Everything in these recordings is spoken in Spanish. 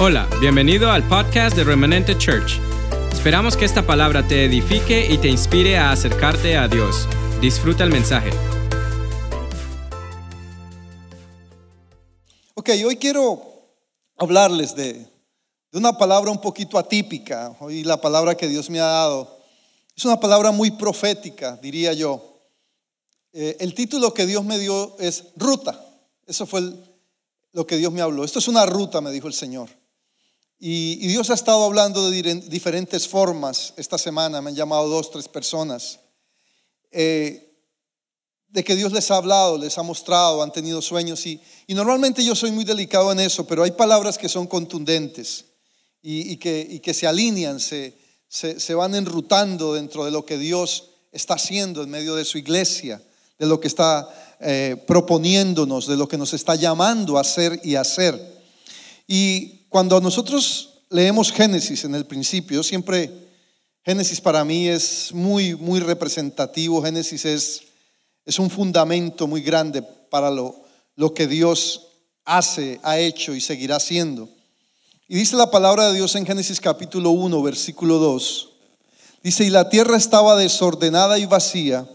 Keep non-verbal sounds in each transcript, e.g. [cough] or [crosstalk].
Hola, bienvenido al podcast de Remanente Church. Esperamos que esta palabra te edifique y te inspire a acercarte a Dios. Disfruta el mensaje. Ok, hoy quiero hablarles de, de una palabra un poquito atípica. Hoy la palabra que Dios me ha dado es una palabra muy profética, diría yo. Eh, el título que Dios me dio es ruta. Eso fue el- lo que Dios me habló. Esto es una ruta, me dijo el Señor. Y, Dios ha estado hablando de diferentes formas esta semana. Me han llamado dos, tres personas. Eh, de que Dios les ha hablado, les ha mostrado, han tenido sueños. Y, y normalmente yo soy muy delicado en eso, pero hay palabras que son contundentes y, y que, y que se alinean, se, se, se van enrutando dentro de lo que Dios está haciendo en medio de su iglesia, de lo que está eh, proponiéndonos, de lo que nos está llamando a hacer y hacer. Y cuando nosotros leemos Génesis en el principio, siempre Génesis para mí es muy, muy representativo. Génesis es, es un fundamento muy grande para lo, lo que Dios hace, ha hecho y seguirá haciendo. Y dice la palabra de Dios en Génesis capítulo 1, versículo 2. Dice, y la tierra estaba desordenada y vacía,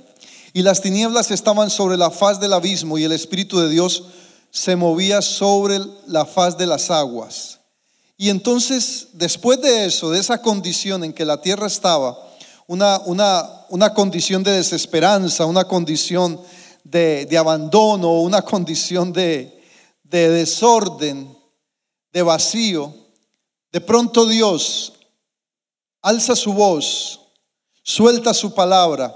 y las tinieblas estaban sobre la faz del abismo, y el Espíritu de Dios se movía sobre la faz de las aguas. Y entonces, después de eso, de esa condición en que la tierra estaba, una, una, una condición de desesperanza, una condición de, de abandono, una condición de, de desorden, de vacío, de pronto Dios alza su voz, suelta su palabra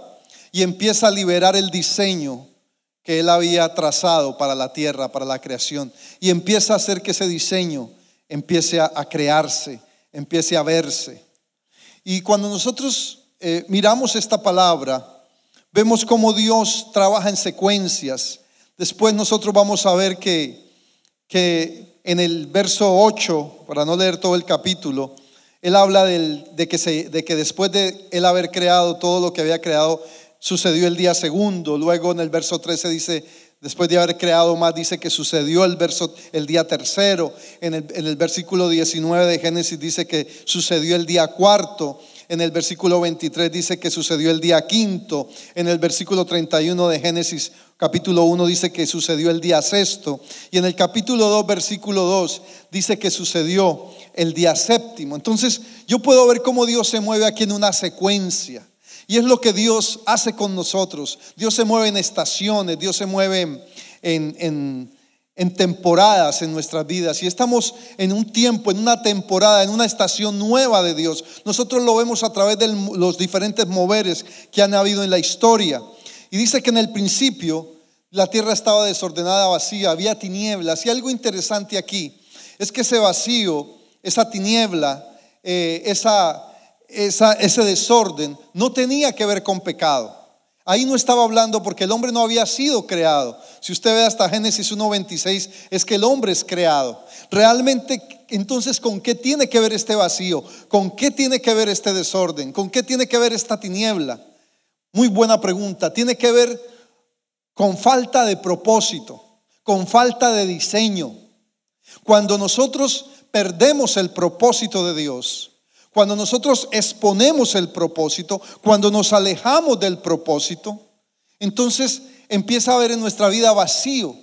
y empieza a liberar el diseño que él había trazado para la tierra, para la creación. Y empieza a hacer que ese diseño empiece a, crearse, empiece a verse. Y cuando nosotros eh, miramos esta palabra, vemos cómo Dios trabaja en secuencias. Después nosotros vamos a ver que, que en el verso 8, para no leer todo el capítulo, él habla del- de, que se- de que después de él haber creado todo lo que había creado, sucedió el día segundo. Luego en el verso 13 dice, después de haber creado más, dice que sucedió el, verso, el día tercero. En el, en el versículo 19 de Génesis dice que sucedió el día cuarto. En el versículo 23 dice que sucedió el día quinto. En el versículo 31 de Génesis capítulo 1 dice que sucedió el día sexto. Y en el capítulo 2, versículo 2, dice que sucedió el día séptimo. Entonces yo puedo ver cómo Dios se mueve aquí en una secuencia. Y es lo que Dios hace con nosotros. Dios se mueve en estaciones, Dios se mueve en, en- temporadas en nuestras vidas. Y estamos en un tiempo, en una temporada, en una estación nueva de Dios. Nosotros lo vemos a través de los diferentes moveres que han habido en la historia. Y dice que en el principio la tierra estaba desordenada, vacía, había tinieblas. Y algo interesante aquí es que ese vacío, esa tiniebla, eh, esa, esa- ese desorden no tenía que ver con pecado. Ahí no estaba hablando porque el hombre no había sido creado. Si usted ve hasta Génesis 1.26, es que el hombre es creado. Realmente, entonces, ¿con qué tiene que ver este vacío? ¿Con qué tiene que ver este desorden? ¿Con qué tiene que ver esta tiniebla? Muy buena pregunta. Tiene que ver con falta de propósito, con falta de diseño. Cuando nosotros perdemos el propósito de Dios, cuando nosotros exponemos el propósito, cuando nos alejamos del propósito, entonces empieza a haber en nuestra vida vacío,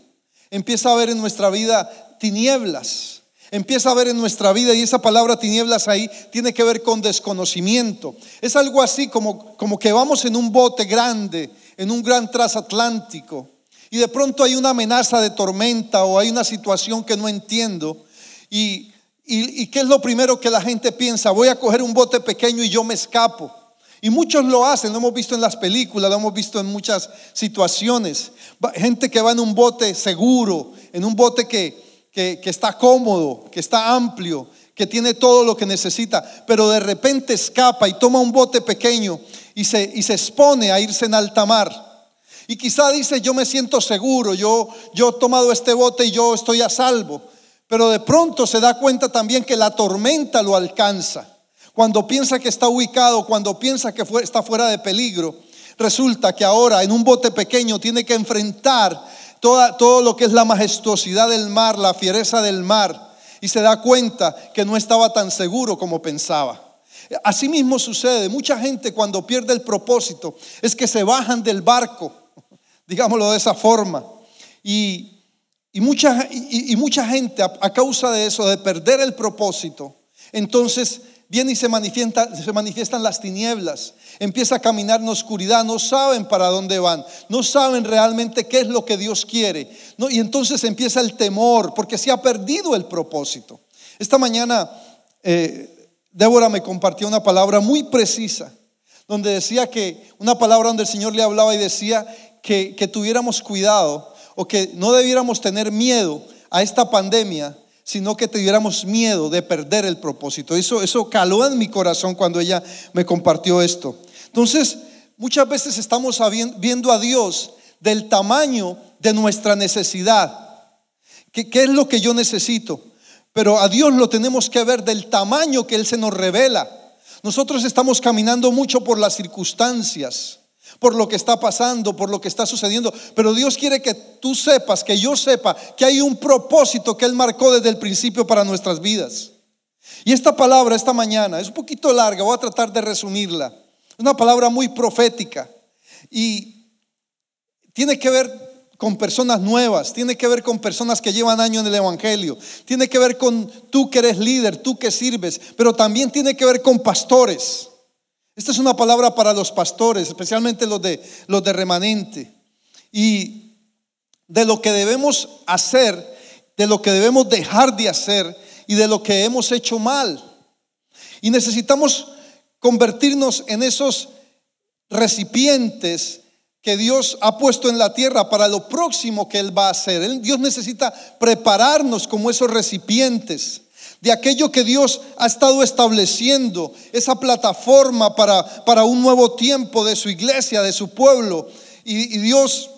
empieza a haber en nuestra vida tinieblas, empieza a haber en nuestra vida, y esa palabra tinieblas ahí tiene que ver con desconocimiento. Es algo así como, como que vamos en un bote grande, en un gran transatlántico, y de pronto hay una amenaza de tormenta o hay una situación que no entiendo. Y, y, qué es lo primero que la gente piensa? Voy a coger un bote pequeño y yo me escapo. Y muchos lo hacen, lo hemos visto en las películas, lo hemos visto en muchas situaciones. Gente que va en un bote seguro, en un bote que, que, que está cómodo, que está amplio, que tiene todo lo que necesita, pero de repente escapa y toma un bote pequeño y se, y se expone a irse en alta mar. Y quizá dice, yo me siento seguro, yo, yo he tomado este bote y yo estoy a salvo. Pero de pronto se da cuenta también que la tormenta lo alcanza. Cuando piensa que está ubicado, cuando piensa que está fuera de peligro, resulta que ahora en un bote pequeño tiene que enfrentar toda- todo lo que es la majestuosidad del mar, la fiereza del mar. y se da cuenta que no estaba tan seguro como pensaba. Asimismo sucede, mucha gente cuando pierde el propósito es que se bajan del barco, [laughs] digámoslo de esa forma, y, mucha, y, mucha, gente a causa de eso, de perder el propósito, entonces viene y se, manifiesta, se manifiestan las tinieblas, empieza a caminar en oscuridad, no saben para dónde van, no saben realmente qué es lo que Dios quiere. Y entonces empieza el temor, porque se ha perdido el propósito. Esta mañana eh, Débora me compartió una palabra muy precisa, donde decía que, una palabra donde el Señor le hablaba y decía que, que tuviéramos cuidado o que no debiéramos tener miedo a esta pandemia sino que tuviéramos miedo de perder el propósito. Eso, eso caló en mi corazón cuando ella me compartió esto. Entonces, muchas veces estamos viendo a Dios del tamaño de nuestra necesidad. ¿Qué, ¿Qué, es lo que yo necesito? Pero a Dios lo tenemos que ver del tamaño que Él se nos revela. Nosotros estamos caminando mucho por las circunstancias por lo que está pasando, por lo que está sucediendo. Pero Dios quiere que tú sepas, que yo sepa, que hay un propósito que Él marcó desde el principio para nuestras vidas. Y esta palabra esta mañana es un poquito larga, voy a tratar de resumirla. Es una palabra muy profética y tiene que ver con personas nuevas, tiene que ver con personas que llevan años en el Evangelio, tiene que ver con tú que eres líder, tú que sirves, pero también tiene que ver con pastores. Esta es una palabra para los pastores, especialmente los de, los de remanente. Y de lo que debemos hacer, de lo que debemos dejar de hacer y de lo que hemos hecho mal. Y necesitamos convertirnos en esos recipientes que Dios ha puesto en la tierra para lo próximo que Él va a hacer. Dios necesita prepararnos como esos recipientes de aquello que Dios ha estado estableciendo, esa plataforma para, para un nuevo tiempo de su iglesia, de su pueblo. Y, y Dios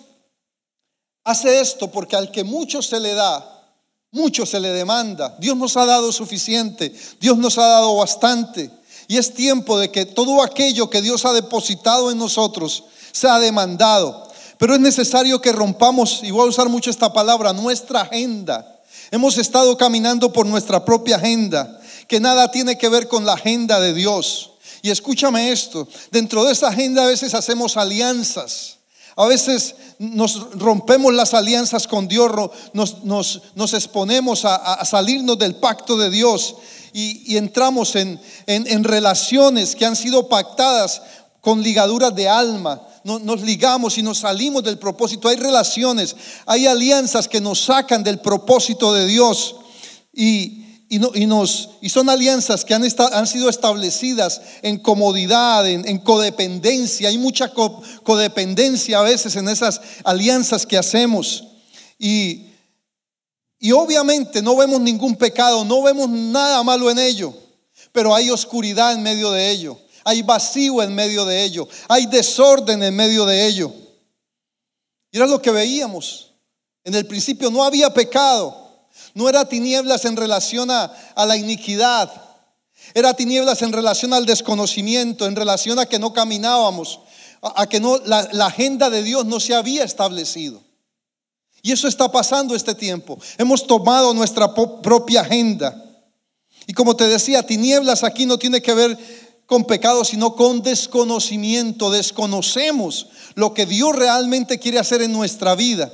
hace esto porque al que mucho se le da, mucho se le demanda. Dios nos ha dado suficiente, Dios nos ha dado bastante. Y es tiempo de que todo aquello que Dios ha depositado en nosotros sea demandado. Pero es necesario que rompamos, y voy a usar mucho esta palabra, nuestra agenda Hemos estado caminando por nuestra propia agenda, que nada tiene que ver con la agenda de Dios. Y escúchame esto, dentro de esa agenda a veces hacemos alianzas. A veces nos rompemos las alianzas con Dios, nos, nos, exponemos a, salirnos del pacto de Dios y, entramos en, en relaciones que han sido pactadas con ligaduras de alma, nos ligamos y nos salimos del propósito. Hay relaciones, hay alianzas que nos sacan del propósito de Dios. Y, nos, y son alianzas que han, han sido establecidas en comodidad, en, codependencia. Hay mucha codependencia a veces en esas alianzas que hacemos. Y, y obviamente no vemos ningún pecado, no vemos nada malo en ello, pero hay oscuridad en medio de ello hay vacío en medio de ello, hay desorden en medio de ello. Y era lo que veíamos. En el principio no había pecado, no era tinieblas en relación a, la iniquidad, era tinieblas en relación al desconocimiento, en relación a que no caminábamos, a, que no, la, la agenda de Dios no se había establecido. Y eso está pasando este tiempo. Hemos tomado nuestra propia agenda. Y como te decía, tinieblas aquí no tiene que ver con pecado, sino con desconocimiento. Desconocemos lo que Dios realmente quiere hacer en nuestra vida.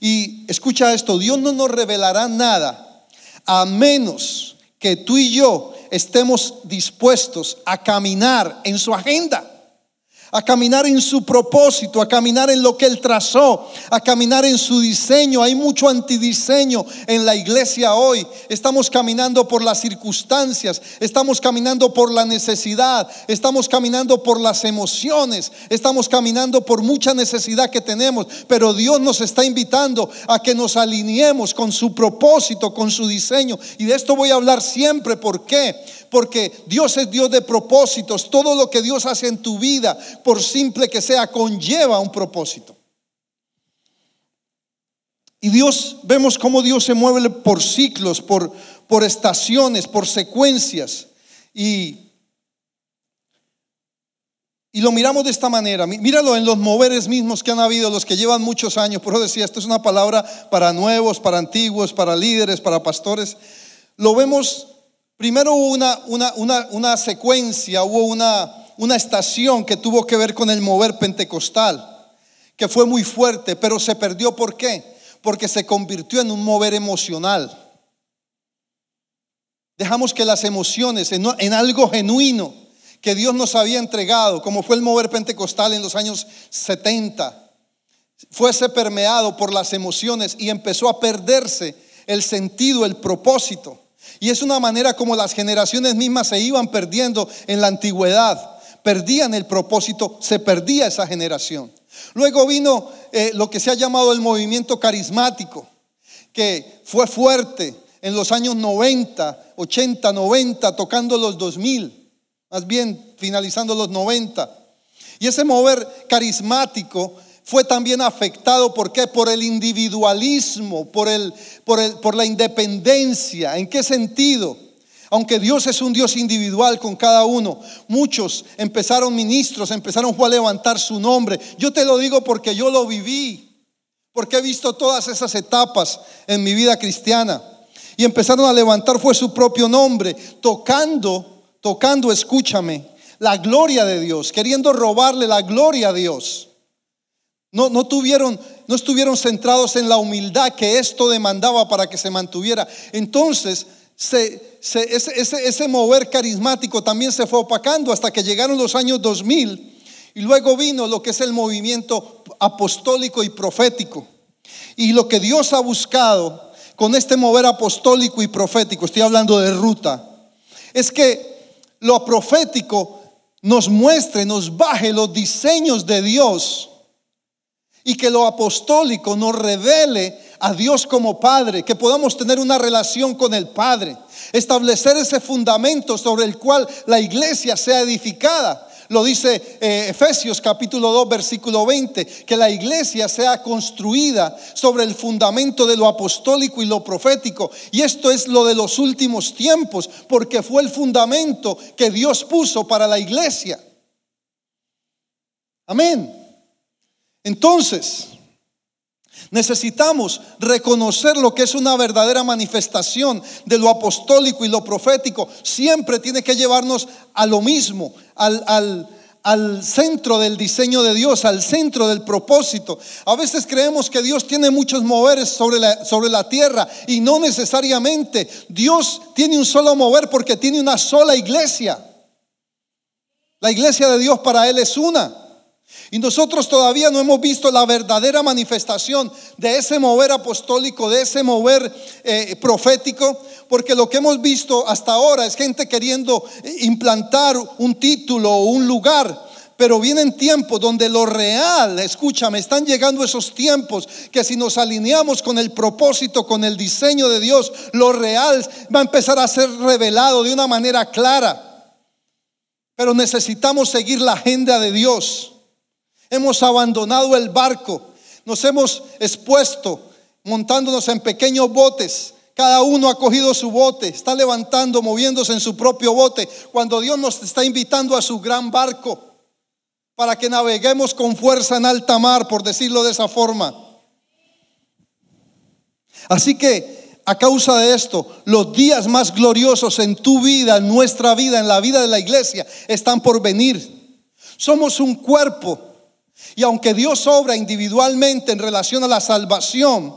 Y escucha esto, Dios no nos revelará nada a menos que tú y yo estemos dispuestos a caminar en su agenda a caminar en su propósito, a caminar en lo que Él trazó, a caminar en su diseño. Hay mucho antidiseño en la iglesia hoy. Estamos caminando por las circunstancias, estamos caminando por la necesidad, estamos caminando por las emociones, estamos caminando por mucha necesidad que tenemos, pero Dios nos está invitando a que nos alineemos con su propósito, con su diseño. Y de esto voy a hablar siempre. ¿Por qué? Porque Dios es Dios de propósitos. Todo lo que Dios hace en tu vida, por simple que sea, conlleva un propósito. Y Dios, vemos cómo Dios se mueve por ciclos, por, por estaciones, por secuencias. Y, y lo miramos de esta manera. Míralo en los moveres mismos que han habido, los que llevan muchos años. Por eso decía, esto es una palabra para nuevos, para antiguos, para líderes, para pastores. lo vemos, primero hubo una, una, una, una secuencia, hubo una, una estación que tuvo que ver con el mover pentecostal, que fue muy fuerte, pero se perdió. ¿Por qué? Porque se convirtió en un mover emocional. Dejamos que las emociones, en, en algo genuino que Dios nos había entregado, como fue el mover pentecostal en los años 70, fuese permeado por las emociones y empezó a perderse el sentido, el propósito. Y es una manera como las generaciones mismas se iban perdiendo en la antigüedad. Perdían el propósito, se perdía esa generación. Luego vino eh, lo que se ha llamado el movimiento carismático, que fue fuerte en los años 90, 80, 90, tocando los 2000, más bien finalizando los 90. Y ese mover carismático fue también afectado ¿por qué? Por el individualismo, por, el, por, el, por la independencia. ¿En qué sentido? Aunque Dios es un Dios individual con cada uno, muchos empezaron ministros, empezaron a levantar su nombre. Yo te lo digo porque yo lo viví, porque he visto todas esas etapas en mi vida cristiana. Y empezaron a levantar fue su propio nombre, tocando, tocando, escúchame, la gloria de Dios, queriendo robarle la gloria a Dios. No, no, tuvieron, no estuvieron centrados en la humildad que esto demandaba para que se mantuviera. Entonces, se, ese, ese, ese, mover carismático también se fue opacando hasta que llegaron los años 2000 y luego vino lo que es el movimiento apostólico y profético. Y lo que Dios ha buscado con este mover apostólico y profético, estoy hablando de ruta, es que lo profético nos muestre, nos baje los diseños de Dios y que lo apostólico nos revele a Dios como Padre, que podamos tener una relación con el Padre, establecer ese fundamento sobre el cual la iglesia sea edificada. Lo dice eh, Efesios capítulo 2 versículo 20, que la iglesia sea construida sobre el fundamento de lo apostólico y lo profético. Y esto es lo de los últimos tiempos, porque fue el fundamento que Dios puso para la iglesia. Amén. Entonces, necesitamos reconocer lo que es una verdadera manifestación de lo apostólico y lo profético. Siempre tiene que llevarnos a lo mismo, al, centro del diseño de Dios, al centro del propósito. A veces creemos que Dios tiene muchos moveres sobre la, sobre la tierra y no necesariamente. Dios tiene un solo mover porque tiene una sola iglesia. La iglesia de Dios para Él es una. Y nosotros todavía no hemos visto la verdadera manifestación de ese mover apostólico, de ese mover eh, profético, porque lo que hemos visto hasta ahora es gente queriendo implantar un título o un lugar. Pero vienen tiempos donde lo real, escúchame, están llegando esos tiempos que si nos alineamos con el propósito, con el diseño de Dios, lo real va a empezar a ser revelado de una manera clara. Pero necesitamos seguir la agenda de Dios. Hemos abandonado el barco, nos hemos expuesto montándonos en pequeños botes. Cada uno ha cogido su bote, está levantando, moviéndose en su propio bote, cuando Dios nos está invitando a su gran barco para que naveguemos con fuerza en alta mar, por decirlo de esa forma. Así que a causa de esto, los días más gloriosos en tu vida, en nuestra vida, en la vida de la iglesia, están por venir. Somos un cuerpo y aunque Dios obra individualmente en relación a la salvación,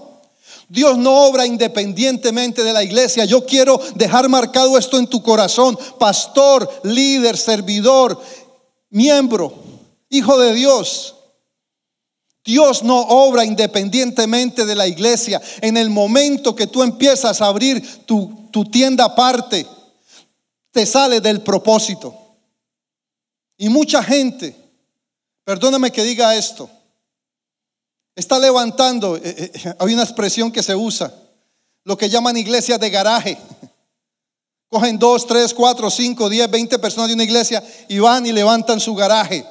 Dios no obra independientemente de la iglesia. Yo quiero dejar marcado esto en tu corazón, pastor, líder, servidor, miembro, hijo de Dios. Dios no obra independientemente de la iglesia. En el momento que tú empiezas a abrir tu, tienda aparte, te sale del propósito. Y mucha gente Perdóname que diga esto. Está levantando, eh, eh, [laughs] hay una expresión que se usa, lo que llaman iglesias de garaje. [laughs] Cogen dos, tres, cuatro, cinco, diez, veinte personas de una iglesia y van y levantan su garaje.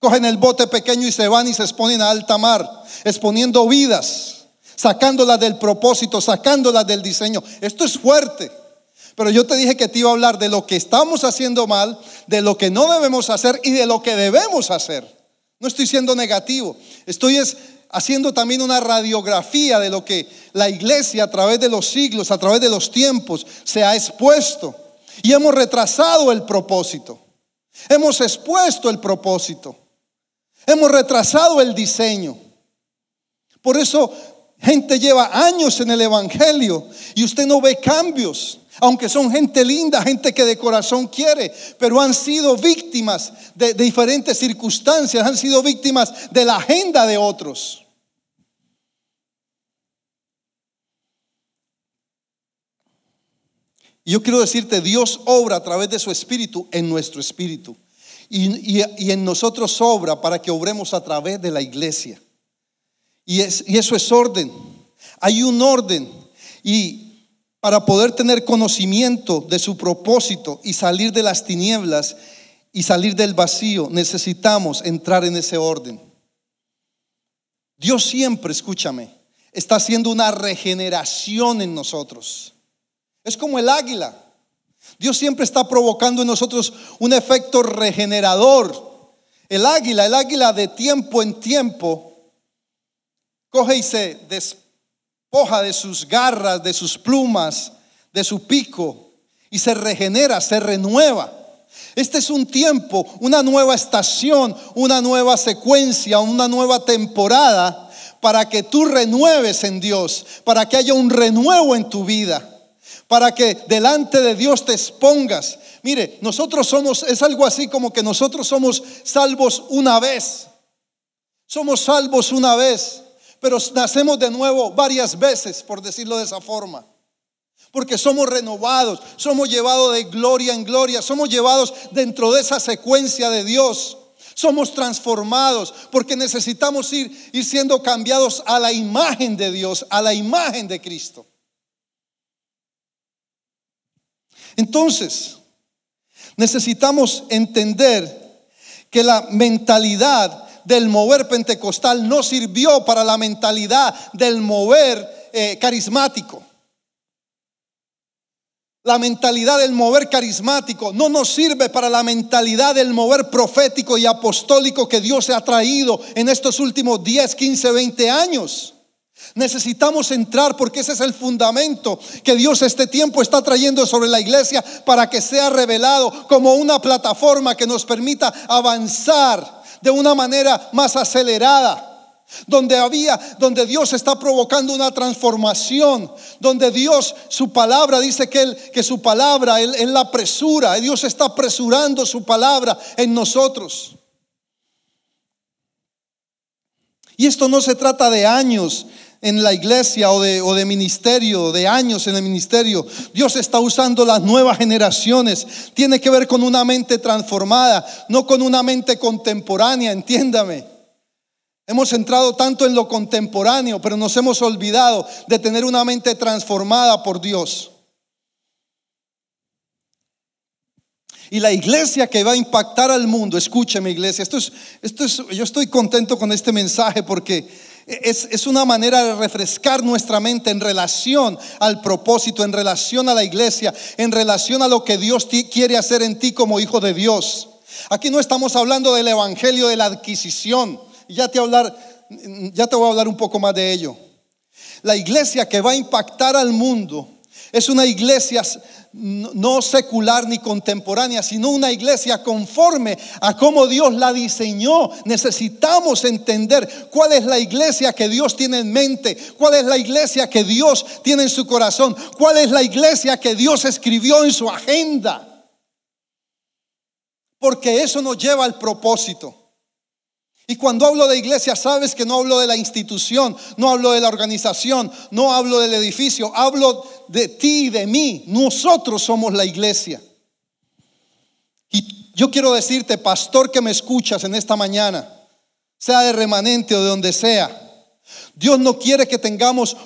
Cogen el bote pequeño y se van y se exponen a alta mar, exponiendo vidas, sacándolas del propósito, sacándolas del diseño. Esto es fuerte. Pero yo te dije que te iba a hablar de lo que estamos haciendo mal, de lo que no debemos hacer y de lo que debemos hacer. No estoy siendo negativo, estoy es haciendo también una radiografía de lo que la iglesia a través de los siglos, a través de los tiempos, se ha expuesto. Y hemos retrasado el propósito. Hemos expuesto el propósito. Hemos retrasado el diseño. Por eso gente lleva años en el Evangelio y usted no ve cambios. Aunque son gente linda, gente que de corazón quiere, pero han sido víctimas de, diferentes circunstancias, han sido víctimas de la agenda de otros. Yo quiero decirte, Dios obra a través de su espíritu en nuestro espíritu. Y, en nosotros obra para que obremos a través de la iglesia. Y, y eso es orden. Hay un orden. Y para poder tener conocimiento de su propósito y salir de las tinieblas y salir del vacío, necesitamos entrar en ese orden. Dios siempre, escúchame, está haciendo una regeneración en nosotros. Es como el águila. Dios siempre está provocando en nosotros un efecto regenerador. El águila, el águila de tiempo en tiempo, coge y se despoja de sus garras, de sus plumas, de su pico y se regenera, se renueva. Este es un tiempo, una nueva estación, una nueva secuencia, una nueva temporada para que tú renueves en Dios, para que haya un renuevo en tu vida para que delante de Dios te expongas. Mire, nosotros somos, es algo así como que nosotros somos salvos una vez. Somos salvos una vez, pero nacemos de nuevo varias veces, por decirlo de esa forma. Porque somos renovados, somos llevados de gloria en gloria, somos llevados dentro de esa secuencia de Dios. Somos transformados porque necesitamos ir, ir siendo cambiados a la imagen de Dios, a la imagen de Cristo. Entonces, necesitamos entender que la mentalidad del mover pentecostal no sirvió para la mentalidad del mover eh, carismático. La mentalidad del mover carismático no nos sirve para la mentalidad del mover profético y apostólico que Dios ha traído en estos últimos 10, 15, 20 años. Necesitamos entrar porque ese es el fundamento que Dios este tiempo está trayendo sobre la iglesia para que sea revelado como una plataforma que nos permita avanzar de una manera más acelerada. Donde había, donde Dios está provocando una transformación, donde Dios, su palabra dice que, él, que su palabra, él, él la apresura, Dios está apresurando su palabra en nosotros. Y esto no se trata de años, en la iglesia o de, o de ministerio, de años en el ministerio. Dios está usando las nuevas generaciones. Tiene que ver con una mente transformada, no con una mente contemporánea, entiéndame. Hemos entrado tanto en lo contemporáneo, pero nos hemos olvidado de tener una mente transformada por Dios. Y la iglesia que va a impactar al mundo, escúcheme iglesia, esto es, esto es, yo estoy contento con este mensaje porque es, una manera de refrescar nuestra mente en relación al propósito, en relación a la iglesia, en relación a lo que Dios quiere hacer en ti como hijo de Dios. Aquí no estamos hablando del evangelio de la adquisición. Ya te, hablar, ya te voy a hablar un poco más de ello. La iglesia que va a impactar al mundo es una iglesia no secular ni contemporánea, sino una iglesia conforme a cómo Dios la diseñó. Necesitamos entender cuál es la iglesia que Dios tiene en mente, cuál es la iglesia que Dios tiene en su corazón, cuál es la iglesia que Dios escribió en su agenda. Porque eso nos lleva al propósito. Y cuando hablo de iglesia, sabes que no hablo de la institución, no hablo de la organización, no hablo del edificio, hablo de ti y de mí. Nosotros somos la iglesia. Y yo quiero decirte, pastor que me escuchas en esta mañana, sea de remanente o de donde sea, Dios no quiere que tengamos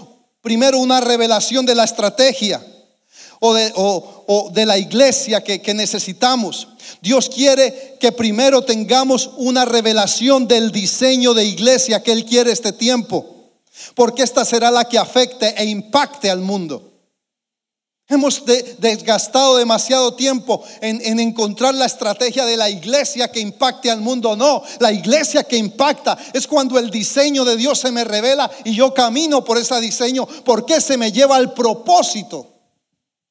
primero una revelación de la estrategia o de, la iglesia que necesitamos. Dios quiere que primero tengamos una revelación del diseño de iglesia que Él quiere este tiempo, porque esta será la que afecte e impacte al mundo. Hemos desgastado demasiado tiempo en, en, encontrar la estrategia de la iglesia que impacte al mundo. No, la iglesia que impacta es cuando el diseño de Dios se me revela y yo camino por ese diseño porque se me lleva al propósito.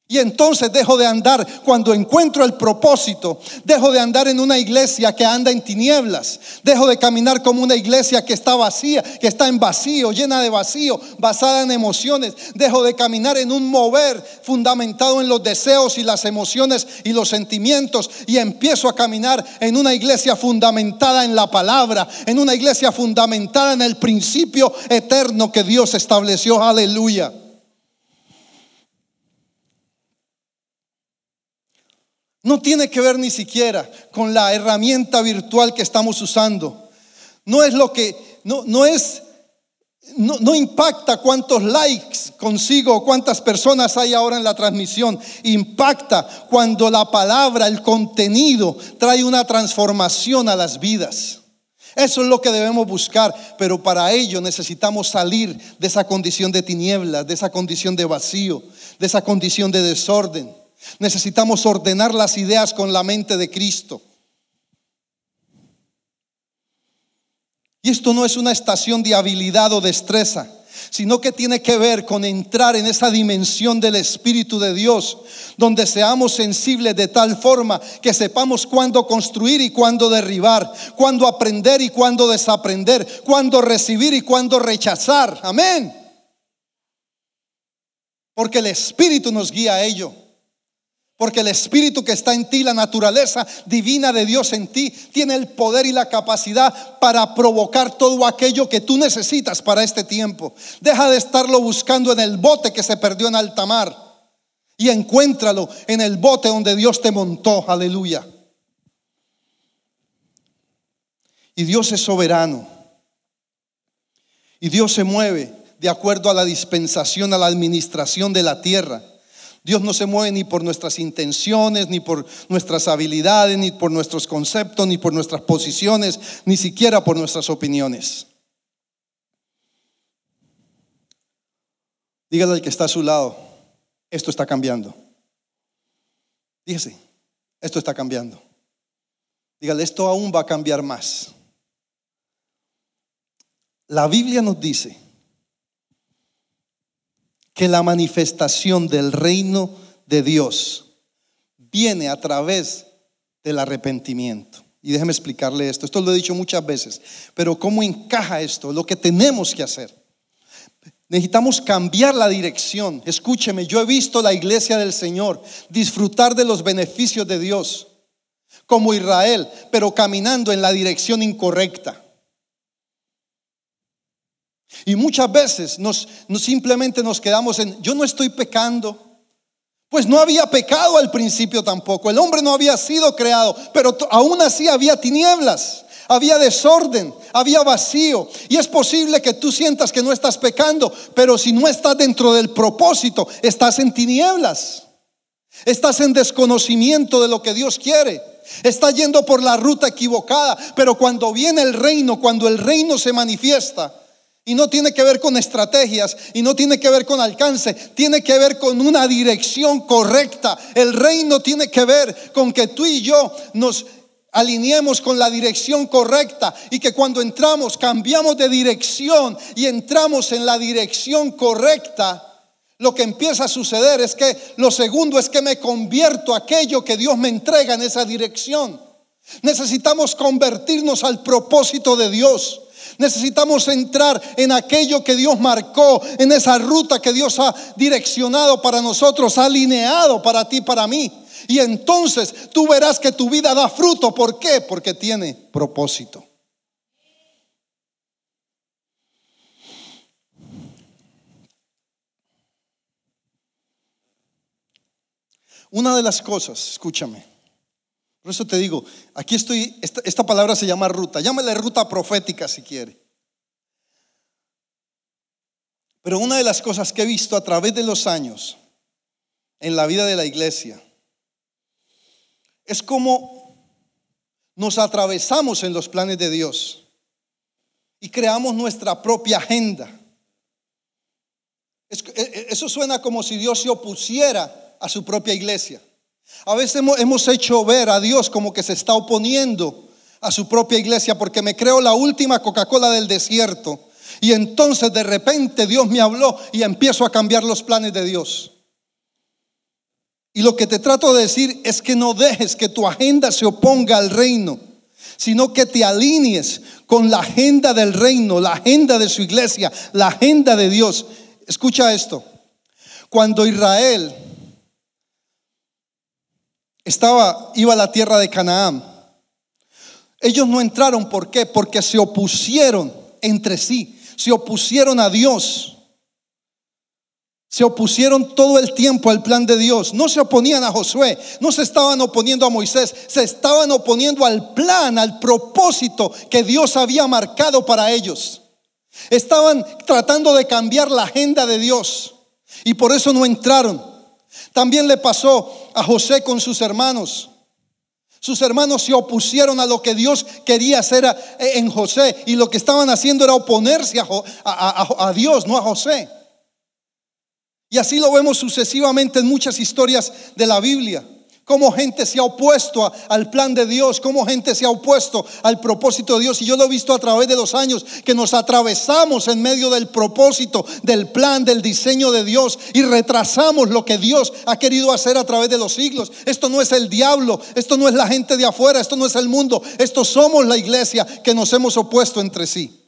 Y entonces dejo de andar, cuando encuentro el propósito, dejo de andar en una iglesia que anda en tinieblas, dejo de caminar como una iglesia que está vacía, que está en vacío, llena de vacío, basada en emociones, dejo de caminar en un mover fundamentado en los deseos y las emociones y los sentimientos. Y empiezo a caminar en una iglesia fundamentada en la palabra, en una iglesia fundamentada en el principio eterno que Dios estableció, aleluya. No tiene que ver ni siquiera con la herramienta virtual que estamos usando. No es lo que, no, no es, no, no impacta cuántos likes consigo, cuántas personas hay ahora en la transmisión. Impacta cuando la palabra, el contenido trae una transformación a las vidas. Eso es lo que debemos buscar, pero para ello necesitamos salir de esa condición de tinieblas, de esa condición de vacío, de esa condición de desorden. Necesitamos ordenar las ideas con la mente de Cristo. Y esto no es una estación de habilidad o destreza, sino que tiene que ver con entrar en esa dimensión del Espíritu de Dios, donde seamos sensibles de tal forma que sepamos cuándo construir y cuándo derribar, cuándo aprender y cuándo desaprender, cuándo recibir y cuándo rechazar. Amén. Porque el Espíritu nos guía a ello. Porque el Espíritu que está en ti, la naturaleza divina de Dios en ti, tiene el poder y la capacidad para provocar todo aquello que tú necesitas para este tiempo. Deja de estarlo buscando en el bote que se perdió en alta mar y encuéntralo en el bote donde Dios te montó. Aleluya. Y Dios es soberano. Y Dios se mueve de acuerdo a la dispensación, a la administración de la tierra. Dios no se mueve ni por nuestras intenciones, ni por nuestras habilidades, ni por nuestros conceptos, ni por nuestras posiciones, ni siquiera por nuestras opiniones. Dígale al que está a su lado, esto está cambiando. Dígase, esto está cambiando. Dígale, esto aún va a cambiar más. La Biblia nos dice que la manifestación del reino de Dios viene a través del arrepentimiento. Y déjeme explicarle esto. Esto lo he dicho muchas veces. Pero ¿cómo encaja esto? Lo que tenemos que hacer. Necesitamos cambiar la dirección. Escúcheme, yo he visto la iglesia del Señor disfrutar de los beneficios de Dios como Israel, pero caminando en la dirección incorrecta. Y muchas veces nos, simplemente nos quedamos en, yo no estoy pecando. Pues no había pecado al principio tampoco. El hombre no había sido creado, pero aún así había tinieblas, había desorden, había vacío. Y es posible que tú sientas que no estás pecando, pero si no estás dentro del propósito, estás en tinieblas. Estás en desconocimiento de lo que Dios quiere. Estás yendo por la ruta equivocada, pero cuando viene el reino, cuando el reino se manifiesta, y no tiene que ver con estrategias y no tiene que ver con alcance, tiene que ver con una dirección correcta. El reino tiene que ver con que tú y yo nos alineemos con la dirección correcta y que cuando entramos cambiamos de dirección y entramos en la dirección correcta. Lo que empieza a suceder es que lo segundo es que me convierto a aquello que Dios me entrega en esa dirección. Necesitamos convertirnos al propósito de Dios. Necesitamos entrar en aquello que Dios marcó, en esa ruta que Dios ha direccionado para nosotros, ha alineado para ti, para mí. Y entonces tú verás que tu vida da fruto. ¿Por qué? Porque tiene propósito. Una de las cosas, escúchame, por eso te digo, aquí estoy, esta, palabra se llama ruta, llámale ruta profética si quiere. Pero una de las cosas que he visto a través de los años en la vida de la iglesia es como nos atravesamos en los planes de Dios y creamos nuestra propia agenda. E, e, eso suena como si Dios se opusiera a su propia iglesia. A veces hemos, hecho ver a Dios como que se está oponiendo a su propia iglesia porque me creo la última Coca-Cola del desierto. Y entonces de repente Dios me habló y empiezo a cambiar los planes de Dios. Y lo que te trato de decir es que no dejes que tu agenda se oponga al reino, sino que te alinees con la agenda del reino, la agenda de su iglesia, la agenda de Dios. Escucha esto. Cuando Israel estaba iba a la tierra de Canaán, ellos no entraron, ¿por qué? Porque se opusieron entre sí, se opusieron a Dios. Se opusieron todo el tiempo al plan de Dios. No se oponían a Josué, no se estaban oponiendo a Moisés, se estaban oponiendo al plan, al propósito que Dios había marcado para ellos. Estaban tratando de cambiar la agenda de Dios y por eso no entraron. También le pasó a José con sus hermanos. Sus hermanos se opusieron a lo que Dios quería hacer en José y lo que estaban haciendo era oponerse a, Dios, no a José. Y así lo vemos sucesivamente en muchas historias de la Biblia. Cómo gente se ha opuesto al plan de Dios, cómo gente se ha opuesto al propósito de Dios. Y yo lo he visto a través de los años, que nos atravesamos en medio del propósito, del plan, del diseño de Dios y retrasamos lo que Dios ha querido hacer a través de los siglos. Esto no es el diablo, esto no es la gente de afuera, esto no es el mundo, esto somos la iglesia que nos hemos opuesto entre sí.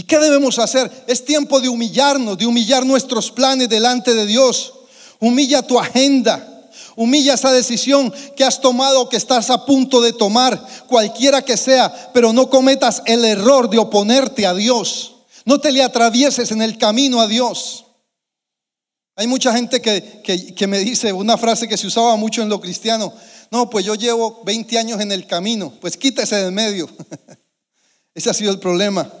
¿Y qué debemos hacer? Es tiempo de humillarnos, de humillar nuestros planes delante de Dios. Humilla tu agenda. Humilla esa decisión que has tomado o que estás a punto de tomar, cualquiera que sea, pero no cometas el error de oponerte a Dios. No te le atravieses en el camino a Dios. Hay mucha gente que, que, me dice una frase que se usaba mucho en lo cristiano. No, pues yo llevo 20 años en el camino, pues quítese de medio. [laughs] Ese ha sido el problema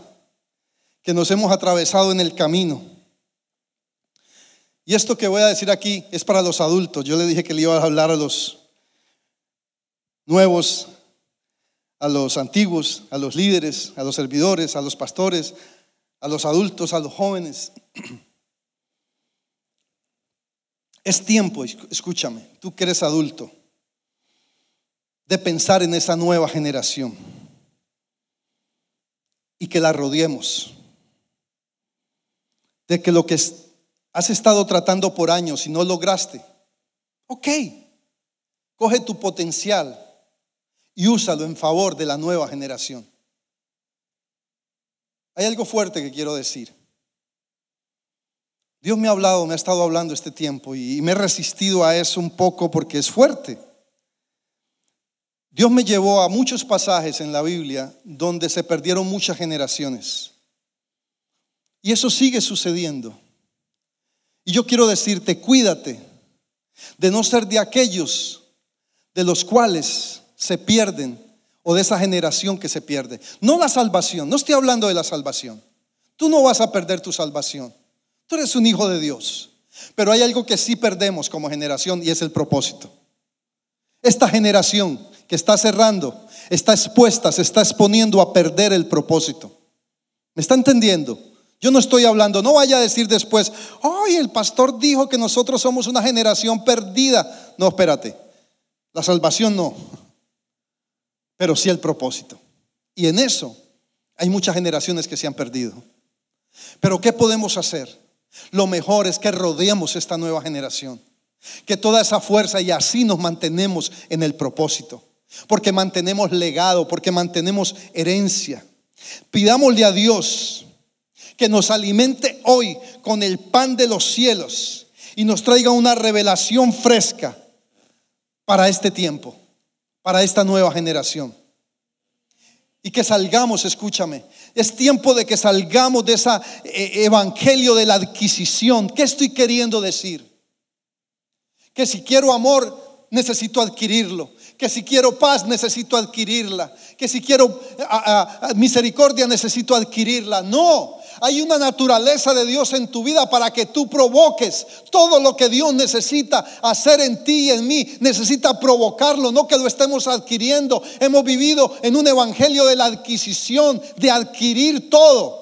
que nos hemos atravesado en el camino. Y esto que voy a decir aquí es para los adultos. Yo le dije que le iba a hablar a los nuevos, a los antiguos, a los líderes, a los servidores, a los pastores, a los adultos, a los jóvenes. [clears throat] Es tiempo, escúchame, tú que eres adulto, de pensar en esa nueva generación y que la rodeemos de que lo que has estado tratando por años y no lograste, ok, coge tu potencial y úsalo en favor de la nueva generación. Hay algo fuerte que quiero decir. Dios me ha hablado, me ha estado hablando este tiempo y me he resistido a eso un poco porque es fuerte. Dios me llevó a muchos pasajes en la Biblia donde se perdieron muchas generaciones. Y eso sigue sucediendo. Y yo quiero decirte, cuídate de no ser de aquellos de los cuales se pierden o de esa generación que se pierde. No la salvación, no estoy hablando de la salvación. Tú no vas a perder tu salvación. Tú eres un hijo de Dios. Pero hay algo que sí perdemos como generación y es el propósito. Esta generación que está cerrando está expuesta, se está exponiendo a perder el propósito. ¿Me está entendiendo? Yo no estoy hablando, no vaya a decir después, ay, el pastor dijo que nosotros somos una generación perdida. No, espérate, la salvación no, pero sí el propósito. Y en eso hay muchas generaciones que se han perdido. Pero ¿qué podemos hacer? Lo mejor es que rodeemos esta nueva generación, que toda esa fuerza y así nos mantenemos en el propósito, porque mantenemos legado, porque mantenemos herencia. Pidámosle a Dios que nos alimente hoy con el pan de los cielos y nos traiga una revelación fresca para este tiempo, para esta nueva generación. Y que salgamos, escúchame, es tiempo de que salgamos de ese eh, evangelio de la adquisición. ¿Qué estoy queriendo decir? Que si quiero amor, necesito adquirirlo. Que si quiero paz, necesito adquirirla. Que si quiero misericordia, necesito adquirirla. No, hay una naturaleza de Dios en tu vida para que tú provoques todo lo que Dios necesita hacer en ti y en mí. Necesita provocarlo, no que lo estemos adquiriendo. Hemos vivido en un evangelio de la adquisición, de adquirir todo.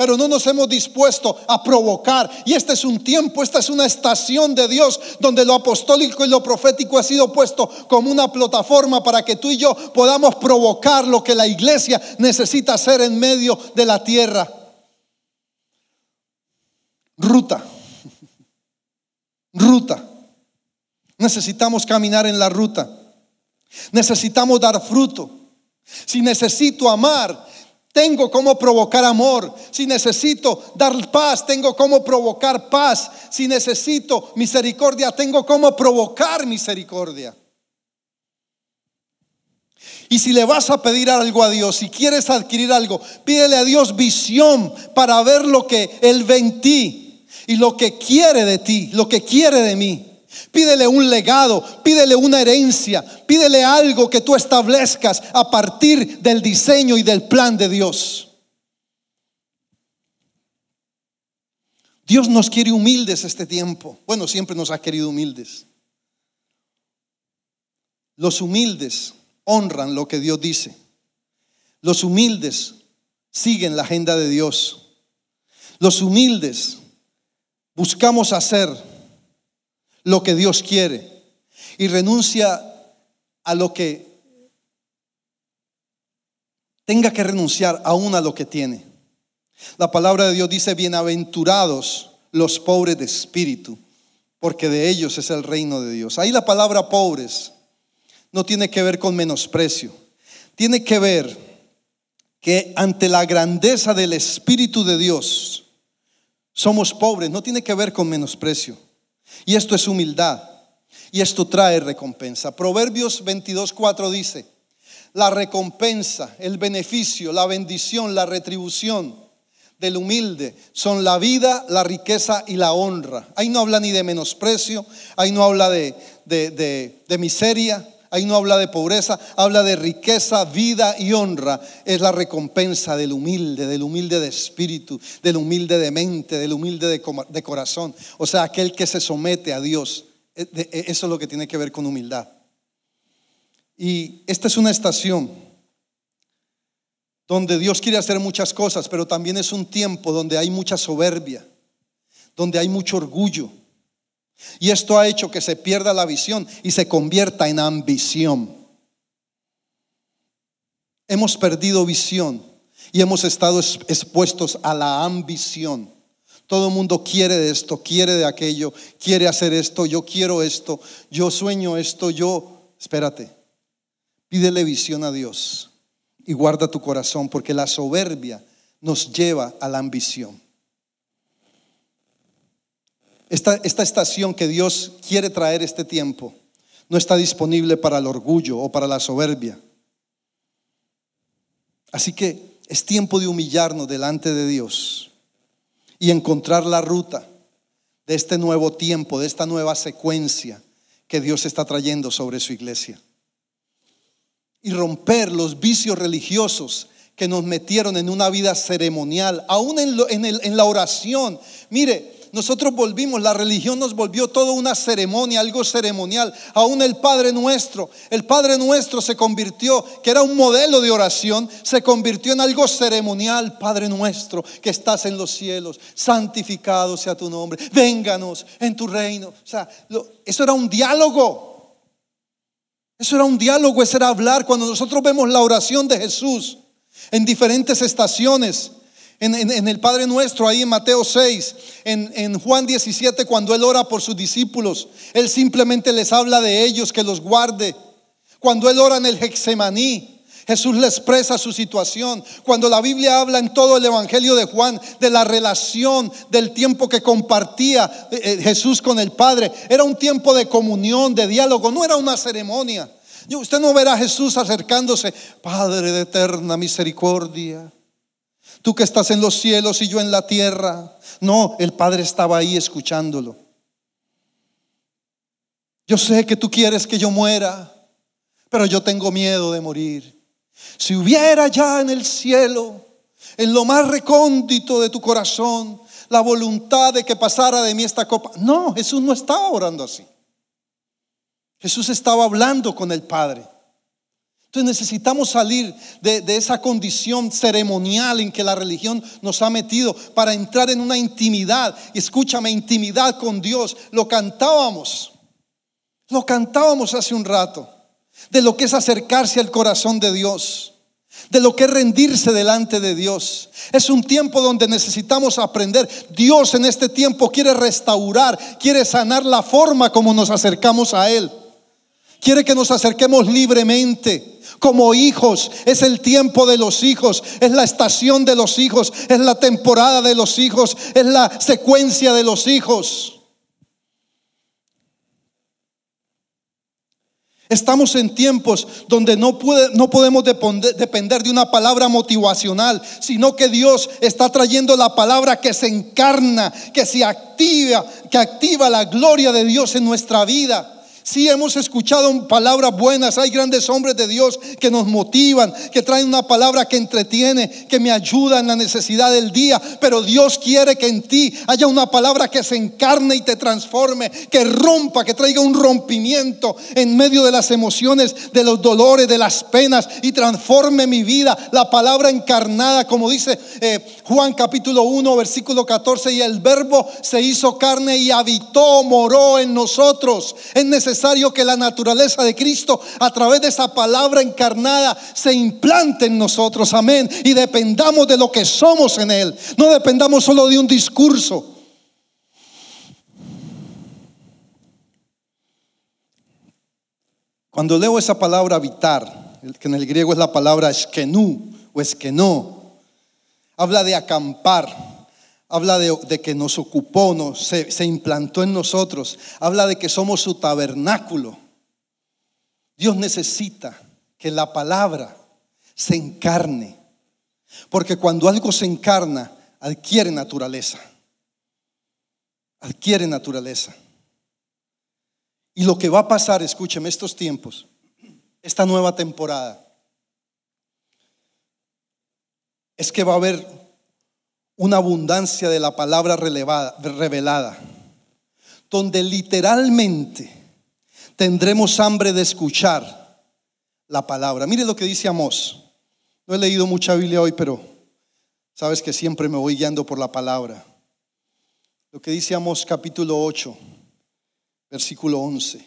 Pero no nos hemos dispuesto a provocar. Y este es un tiempo, esta es una estación de Dios donde lo apostólico y lo profético ha sido puesto como una plataforma para que tú y yo podamos provocar lo que la iglesia necesita hacer en medio de la tierra. Ruta. Ruta. Necesitamos caminar en la ruta. Necesitamos dar fruto. Si necesito amar, tengo cómo provocar amor. Si necesito dar paz, tengo cómo provocar paz. Si necesito misericordia, tengo cómo provocar misericordia. Y si le vas a pedir algo a Dios, si quieres adquirir algo, pídele a Dios visión para ver lo que Él ve en ti y lo que quiere de ti, lo que quiere de mí. Pídele un legado, pídele una herencia, pídele algo que tú establezcas a partir del diseño y del plan de Dios. Dios nos quiere humildes este tiempo. Bueno, siempre nos ha querido humildes. Los humildes honran lo que Dios dice. Los humildes siguen la agenda de Dios. Los humildes buscamos hacer lo que Dios quiere y renuncia a lo que tenga que renunciar aún a lo que tiene. La palabra de Dios dice, bienaventurados los pobres de espíritu, porque de ellos es el reino de Dios. Ahí la palabra pobres no tiene que ver con menosprecio, tiene que ver que ante la grandeza del Espíritu de Dios somos pobres, no tiene que ver con menosprecio. Y esto es humildad. Y esto trae recompensa. Proverbios 22.4 dice, la recompensa, el beneficio, la bendición, la retribución del humilde son la vida, la riqueza y la honra. Ahí no habla ni de menosprecio, ahí no habla de, de miseria, ahí no habla de pobreza, habla de riqueza, vida y honra. Es la recompensa del humilde, del humilde de espíritu, del humilde de mente, del humilde de, corazón. O sea, aquel que se somete a Dios. E, e, eso es lo que tiene que ver con humildad. Y esta es una estación donde Dios quiere hacer muchas cosas, pero también es un tiempo donde hay mucha soberbia, donde hay mucho orgullo y esto ha hecho que se pierda la visión y se convierta en ambición. Hemos perdido visión y hemos estado expuestos a la ambición. Todo el mundo quiere de esto, quiere de aquello, quiere hacer esto, yo quiero esto, yo sueño esto, yo... Espérate, pídele visión a Dios y guarda tu corazón porque la soberbia nos lleva a la ambición. Esta, estación que Dios quiere traer este tiempo no está disponible para el orgullo o para la soberbia. Así que es tiempo de humillarnos delante de Dios y encontrar la ruta de este nuevo tiempo, de esta nueva secuencia que Dios está trayendo sobre su iglesia. Y romper los vicios religiosos que nos metieron en una vida ceremonial, aún en, en la oración. Mire, nosotros volvimos, la religión nos volvió toda una ceremonia, algo ceremonial. Aún el Padre nuestro, el Padre nuestro se convirtió, que era un modelo de oración, se convirtió en algo ceremonial. Padre nuestro que estás en los cielos, santificado sea tu nombre, vénganos en tu reino. O sea, eso era un diálogo. Eso era un diálogo, eso era hablar. Cuando nosotros vemos la oración de Jesús en diferentes estaciones, en, el Padre Nuestro, ahí en Mateo 6, en, en Juan 17, cuando Él ora por sus discípulos, Él simplemente les habla de ellos, que los guarde. Cuando Él ora en el Hexemaní, Jesús le expresa su situación. Cuando la Biblia habla en todo el Evangelio de Juan de la relación, del tiempo que compartía eh, eh, Jesús con el Padre, era un tiempo de comunión, de diálogo, no era una ceremonia. Usted no verá a Jesús acercándose, Padre de eterna misericordia Tú que estás en los cielos y yo en la tierra. No, el Padre estaba ahí escuchándolo. Yo sé que tú quieres que yo muera, pero yo tengo miedo de morir. Si hubiera ya en el cielo, en lo más recóndito de tu corazón, la voluntad de que pasara de mí esta copa. No, Jesús no estaba orando así. Jesús estaba hablando con el Padre. Entonces necesitamos salir de, esa condición ceremonial en que la religión nos ha metido para entrar en una intimidad. Escúchame, intimidad con Dios. Lo cantábamos. Lo cantábamos hace un rato. De lo que es acercarse al corazón de Dios. De lo que es rendirse delante de Dios. Es un tiempo donde necesitamos aprender. Dios en este tiempo quiere restaurar, quiere sanar la forma como nos acercamos a Él. Quiere que nos acerquemos libremente como hijos. Es el tiempo de los hijos, es la estación de los hijos, es la temporada de los hijos, es la secuencia de los hijos. Estamos en tiempos donde no, puede, no podemos depender de una palabra motivacional, sino que Dios está trayendo la palabra que se encarna, que se activa, que activa la gloria de Dios en nuestra vida. Sí hemos escuchado palabras buenas, hay grandes hombres de Dios que nos motivan, que traen una palabra que entretiene, que me ayuda en la necesidad del día, pero Dios quiere que en ti haya una palabra que se encarne y te transforme, que rompa, que traiga un rompimiento en medio de las emociones, de los dolores, de las penas y transforme mi vida. La palabra encarnada, como dice eh, Juan capítulo 1, versículo 14, y el verbo se hizo carne y habitó, moró en nosotros. Es necesario que la naturaleza de Cristo a través de esa palabra encarnada se implante en nosotros, amén, y dependamos de lo que somos en Él, no dependamos solo de un discurso. Cuando leo esa palabra habitar, que en el griego es la palabra eskenú o eskenó, habla de acampar habla de, que nos ocupó, nos, se, se implantó en nosotros, habla de que somos su tabernáculo. Dios necesita que la palabra se encarne, porque cuando algo se encarna, adquiere naturaleza, adquiere naturaleza. Y lo que va a pasar, escúcheme, estos tiempos, esta nueva temporada, es que va a haber una abundancia de la palabra revelada, donde literalmente tendremos hambre de escuchar la palabra. Mire lo que dice Amós. No he leído mucha Biblia hoy, pero sabes que siempre me voy guiando por la palabra. Lo que dice Amós capítulo 8, versículo 11.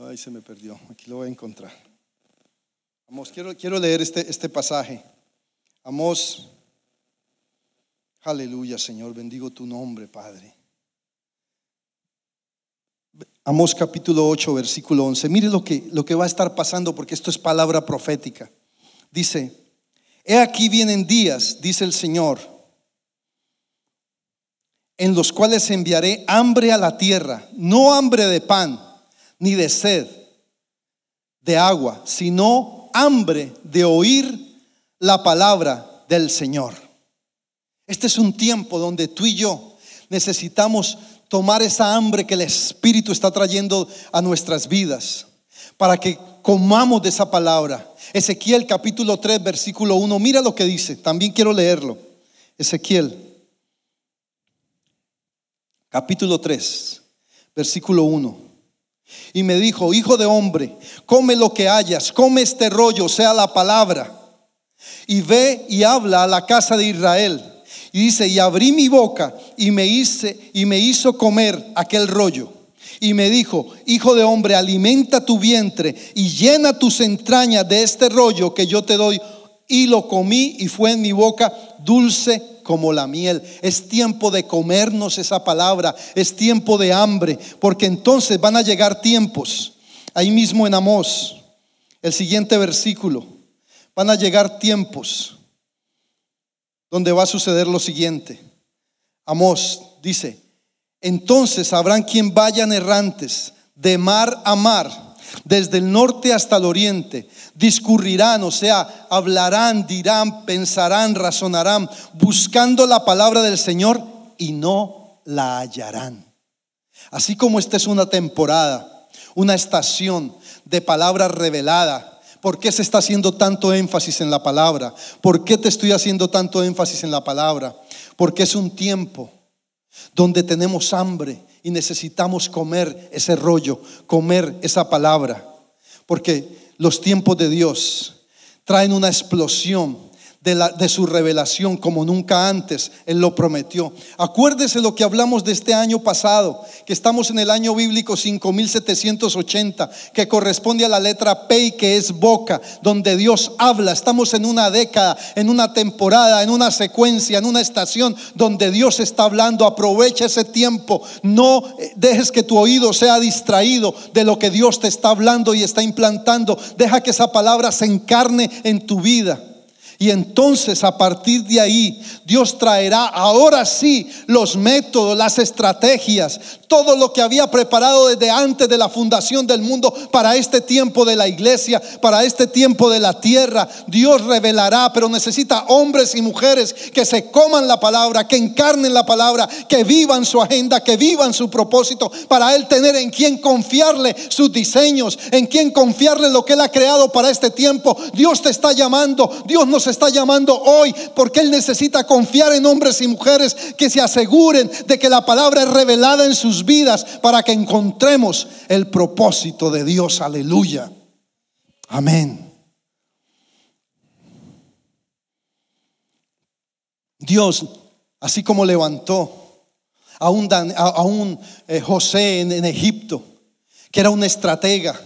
Ay, se me perdió. Aquí lo voy a encontrar. Amos, quiero, quiero leer este, este pasaje. Amos, aleluya Señor, bendigo tu nombre, Padre. Amos capítulo 8, versículo 11. Mire lo que, lo que va a estar pasando porque esto es palabra profética. Dice, he aquí vienen días, dice el Señor, en los cuales enviaré hambre a la tierra, no hambre de pan, ni de sed, de agua, sino hambre de oír la palabra del Señor. Este es un tiempo donde tú y yo necesitamos tomar esa hambre que el Espíritu está trayendo a nuestras vidas para que comamos de esa palabra. Ezequiel capítulo 3, versículo 1, mira lo que dice, también quiero leerlo. Ezequiel capítulo 3, versículo 1. Y me dijo, hijo de hombre, come lo que hayas, come este rollo, sea la palabra. Y ve y habla a la casa de Israel. Y dice, y abrí mi boca y me hice y me hizo comer aquel rollo. Y me dijo, hijo de hombre, alimenta tu vientre y llena tus entrañas de este rollo que yo te doy. Y lo comí y fue en mi boca dulce como la miel. Es tiempo de comernos esa palabra, es tiempo de hambre, porque entonces van a llegar tiempos, ahí mismo en Amós, el siguiente versículo, van a llegar tiempos donde va a suceder lo siguiente. Amós dice, entonces habrán quien vayan errantes de mar a mar desde el norte hasta el oriente, discurrirán, o sea, hablarán, dirán, pensarán, razonarán, buscando la palabra del Señor y no la hallarán. Así como esta es una temporada, una estación de palabra revelada, ¿Por qué se está haciendo tanto énfasis en la palabra? ¿Por qué te estoy haciendo tanto énfasis en la palabra? Porque es un tiempo donde tenemos hambre y necesitamos comer ese rollo, comer esa palabra, porque los tiempos de Dios traen una explosión de, su revelación como nunca antes Él lo prometió. Acuérdese lo que hablamos de este año pasado, que estamos en el año bíblico 5780, que corresponde a la letra P que es boca, donde Dios habla. Estamos en una década, en una temporada, en una secuencia, en una estación donde Dios está hablando. Aprovecha ese tiempo. No dejes que tu oído sea distraído de lo que Dios te está hablando y está implantando. Deja que esa palabra se encarne en tu vida. Y entonces a partir de ahí Dios traerá ahora sí los métodos, las estrategias, todo lo que había preparado desde antes de la fundación del mundo para este tiempo de la iglesia, para este tiempo de la tierra. Dios revelará, pero necesita hombres y mujeres que se coman la palabra, que encarnen la palabra, que vivan su agenda, que vivan su propósito, para Él tener en quien confiarle sus diseños, en quien confiarle lo que Él ha creado para este tiempo. Dios te está llamando, Dios nos está llamando hoy porque Él necesita confiar en hombres y mujeres que se aseguren de que la palabra es revelada en sus vidas para que encontremos el propósito de Dios. Aleluya. Amén. Dios, así como levantó a un, eh, José en Egipto, que era un estratega,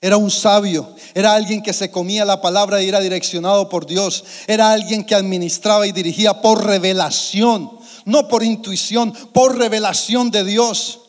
era un sabio, era alguien que se comía la palabra y era direccionado por Dios, era alguien que administraba y dirigía por revelación, no por intuición, por revelación de Dios.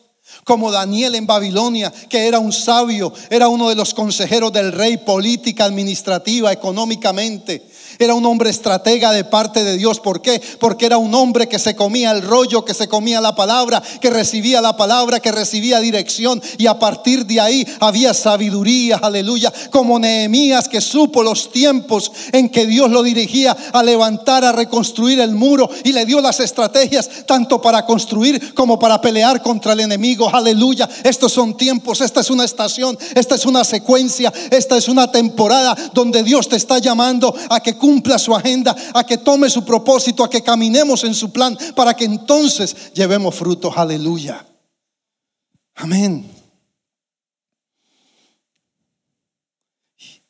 Como Daniel en Babilonia, que era un sabio, era uno de los consejeros del rey, política, administrativa, económicamente. Era un hombre estratega de parte de Dios. ¿Por qué? Porque era un hombre que se comía el rollo, que se comía la palabra, que recibía la palabra, que recibía dirección. Y a partir de ahí había sabiduría, aleluya. Como Nehemías que supo los tiempos en que Dios lo dirigía a levantar, a reconstruir el muro. Y le dio las estrategias tanto para construir como para pelear contra el enemigo. Aleluya. Estos son tiempos, esta es una estación, esta es una secuencia, esta es una temporada donde Dios te está llamando a que cumpla su agenda, a que tome su propósito, a que caminemos en su plan, para que entonces llevemos frutos. Aleluya. Amén.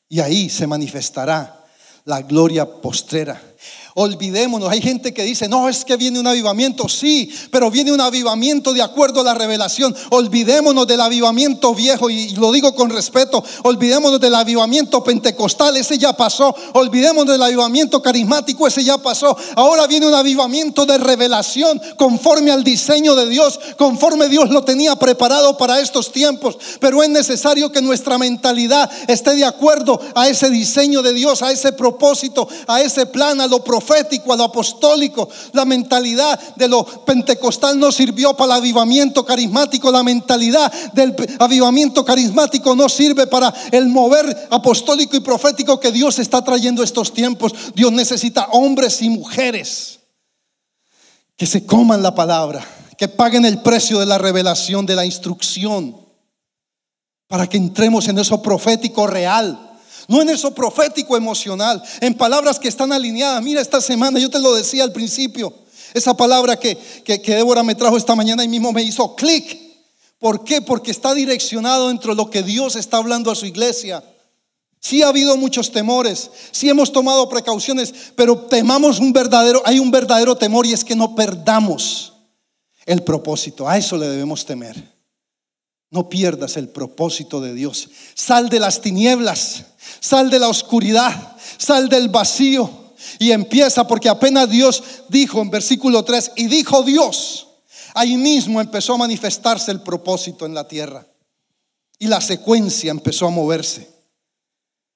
Y ahí se manifestará la gloria postrera Olvidémonos, hay gente que dice, no, es que viene un avivamiento, sí, pero viene un avivamiento de acuerdo a la revelación. Olvidémonos del avivamiento viejo y lo digo con respeto, olvidémonos del avivamiento pentecostal, ese ya pasó. Olvidémonos del avivamiento carismático, ese ya pasó. Ahora viene un avivamiento de revelación conforme al diseño de Dios, conforme Dios lo tenía preparado para estos tiempos. Pero es necesario que nuestra mentalidad esté de acuerdo a ese diseño de Dios, a ese propósito, a ese plan, a lo profético profético, a lo apostólico. La mentalidad de lo pentecostal no sirvió para el avivamiento carismático. La mentalidad del avivamiento carismático no sirve para el mover apostólico y profético que Dios está trayendo estos tiempos. Dios necesita hombres y mujeres que se coman la palabra, que paguen el precio de la revelación, de la instrucción, para que entremos en eso profético real no en eso profético emocional, en palabras que están alineadas. Mira, esta semana yo te lo decía al principio, esa palabra que, que, Débora me trajo esta mañana y mismo me hizo clic. ¿Por qué? Porque está direccionado entre lo que Dios está hablando a su iglesia. Sí ha habido muchos temores, sí hemos tomado precauciones, pero temamos un verdadero, hay un verdadero temor y es que no perdamos el propósito. A eso le debemos temer. No pierdas el propósito de Dios. Sal de las tinieblas, sal de la oscuridad, sal del vacío y empieza porque apenas Dios dijo en versículo 3, y dijo Dios, ahí mismo empezó a manifestarse el propósito en la tierra y la secuencia empezó a moverse.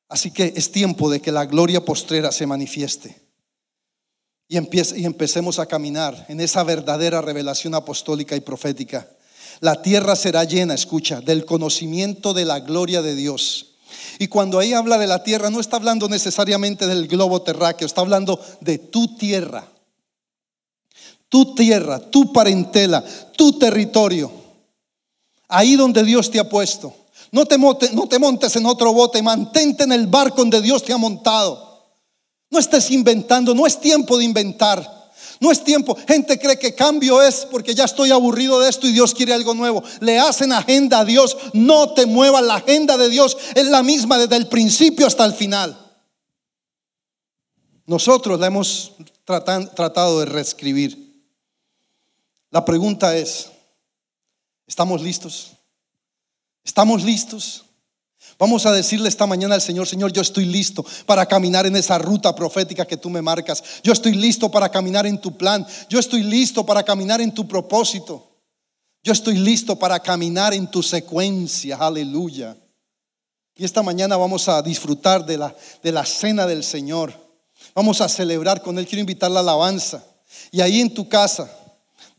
Así que es tiempo de que la gloria postrera se manifieste y, y empecemos a caminar en esa verdadera revelación apostólica y profética la tierra será llena, escucha, del conocimiento de la gloria de Dios. Y cuando ahí habla de la tierra, no está hablando necesariamente del globo terráqueo, está hablando de tu tierra. Tu tierra, tu parentela, tu territorio. Ahí donde Dios te ha puesto. No te, no te montes en otro bote, mantente en el barco donde Dios te ha montado. No estés inventando, no es tiempo de inventar. No es tiempo. Gente cree que cambio es porque ya estoy aburrido de esto y Dios quiere algo nuevo. Le hacen agenda a Dios. No te muevas. La agenda de Dios es la misma desde el principio hasta el final. Nosotros la hemos tratado de reescribir. La pregunta es, ¿estamos listos? ¿Estamos listos? Vamos a decirle esta mañana al Señor, Señor, yo estoy listo para caminar en esa ruta profética que tú me marcas. Yo estoy listo para caminar en tu plan. Yo estoy listo para caminar en tu propósito. Yo estoy listo para caminar en tu secuencia. Aleluya. Y esta mañana vamos a disfrutar de la, de la cena del Señor. Vamos a celebrar con Él. Quiero invitar la alabanza. Y ahí en tu casa,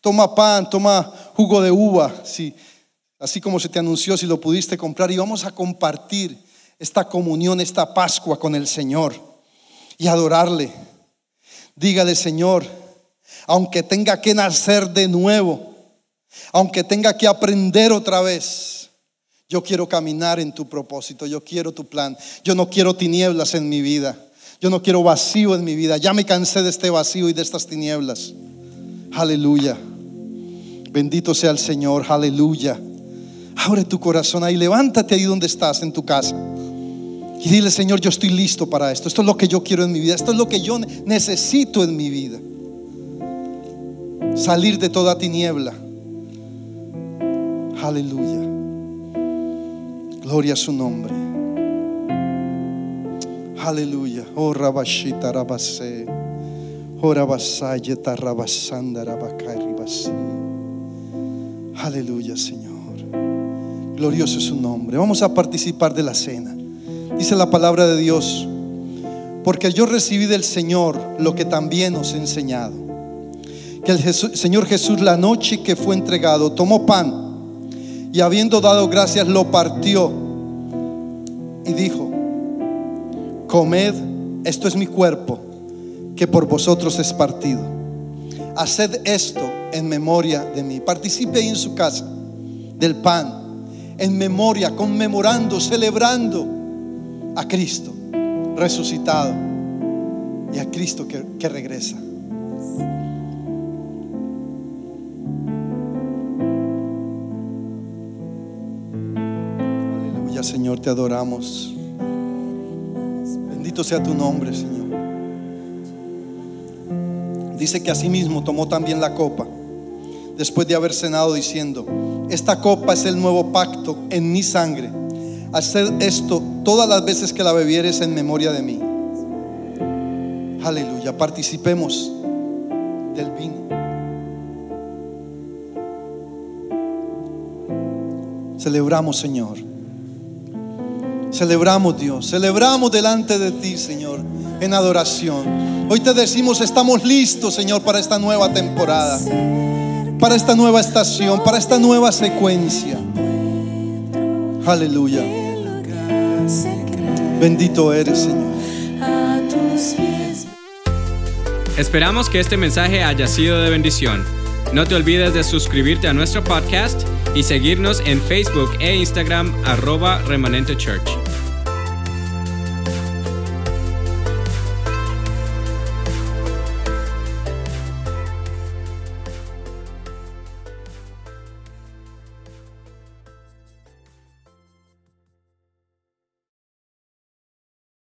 toma pan, toma jugo de uva. Si, así como se te anunció, si lo pudiste comprar, y vamos a compartir esta comunión, esta Pascua con el Señor y adorarle. Dígale, Señor, aunque tenga que nacer de nuevo, aunque tenga que aprender otra vez, yo quiero caminar en tu propósito, yo quiero tu plan, yo no quiero tinieblas en mi vida, yo no quiero vacío en mi vida, ya me cansé de este vacío y de estas tinieblas. Aleluya. Bendito sea el Señor, aleluya. Abre tu corazón ahí, levántate ahí donde estás, en tu casa. Y dile, Señor, yo estoy listo para esto. Esto es lo que yo quiero en mi vida. Esto es lo que yo necesito en mi vida. Salir de toda tiniebla. Aleluya. Gloria a su nombre. Aleluya. Oh Rabashita Rabase. Oh Rabasayeta Rabasanda Aleluya, Señor. Glorioso es su nombre. Vamos a participar de la cena. Dice la palabra de Dios, porque yo recibí del Señor lo que también os he enseñado. Que el Señor Jesús la noche que fue entregado tomó pan y habiendo dado gracias lo partió y dijo, comed, esto es mi cuerpo que por vosotros es partido. Haced esto en memoria de mí. Participe ahí en su casa del pan en memoria, conmemorando, celebrando a Cristo resucitado y a Cristo que, que regresa. Aleluya, Señor, te adoramos. Bendito sea tu nombre, Señor. Dice que asimismo tomó también la copa después de haber cenado diciendo, esta copa es el nuevo pacto en mi sangre. Hacer esto todas las veces que la bebieres en memoria de mí. Aleluya, participemos del vino. Celebramos, Señor. Celebramos, Dios. Celebramos delante de ti, Señor, en adoración. Hoy te decimos, estamos listos, Señor, para esta nueva temporada para esta nueva estación, para esta nueva secuencia. Aleluya. Bendito eres, Señor. Esperamos que este mensaje haya sido de bendición. No te olvides de suscribirte a nuestro podcast y seguirnos en Facebook e Instagram arroba remanente church.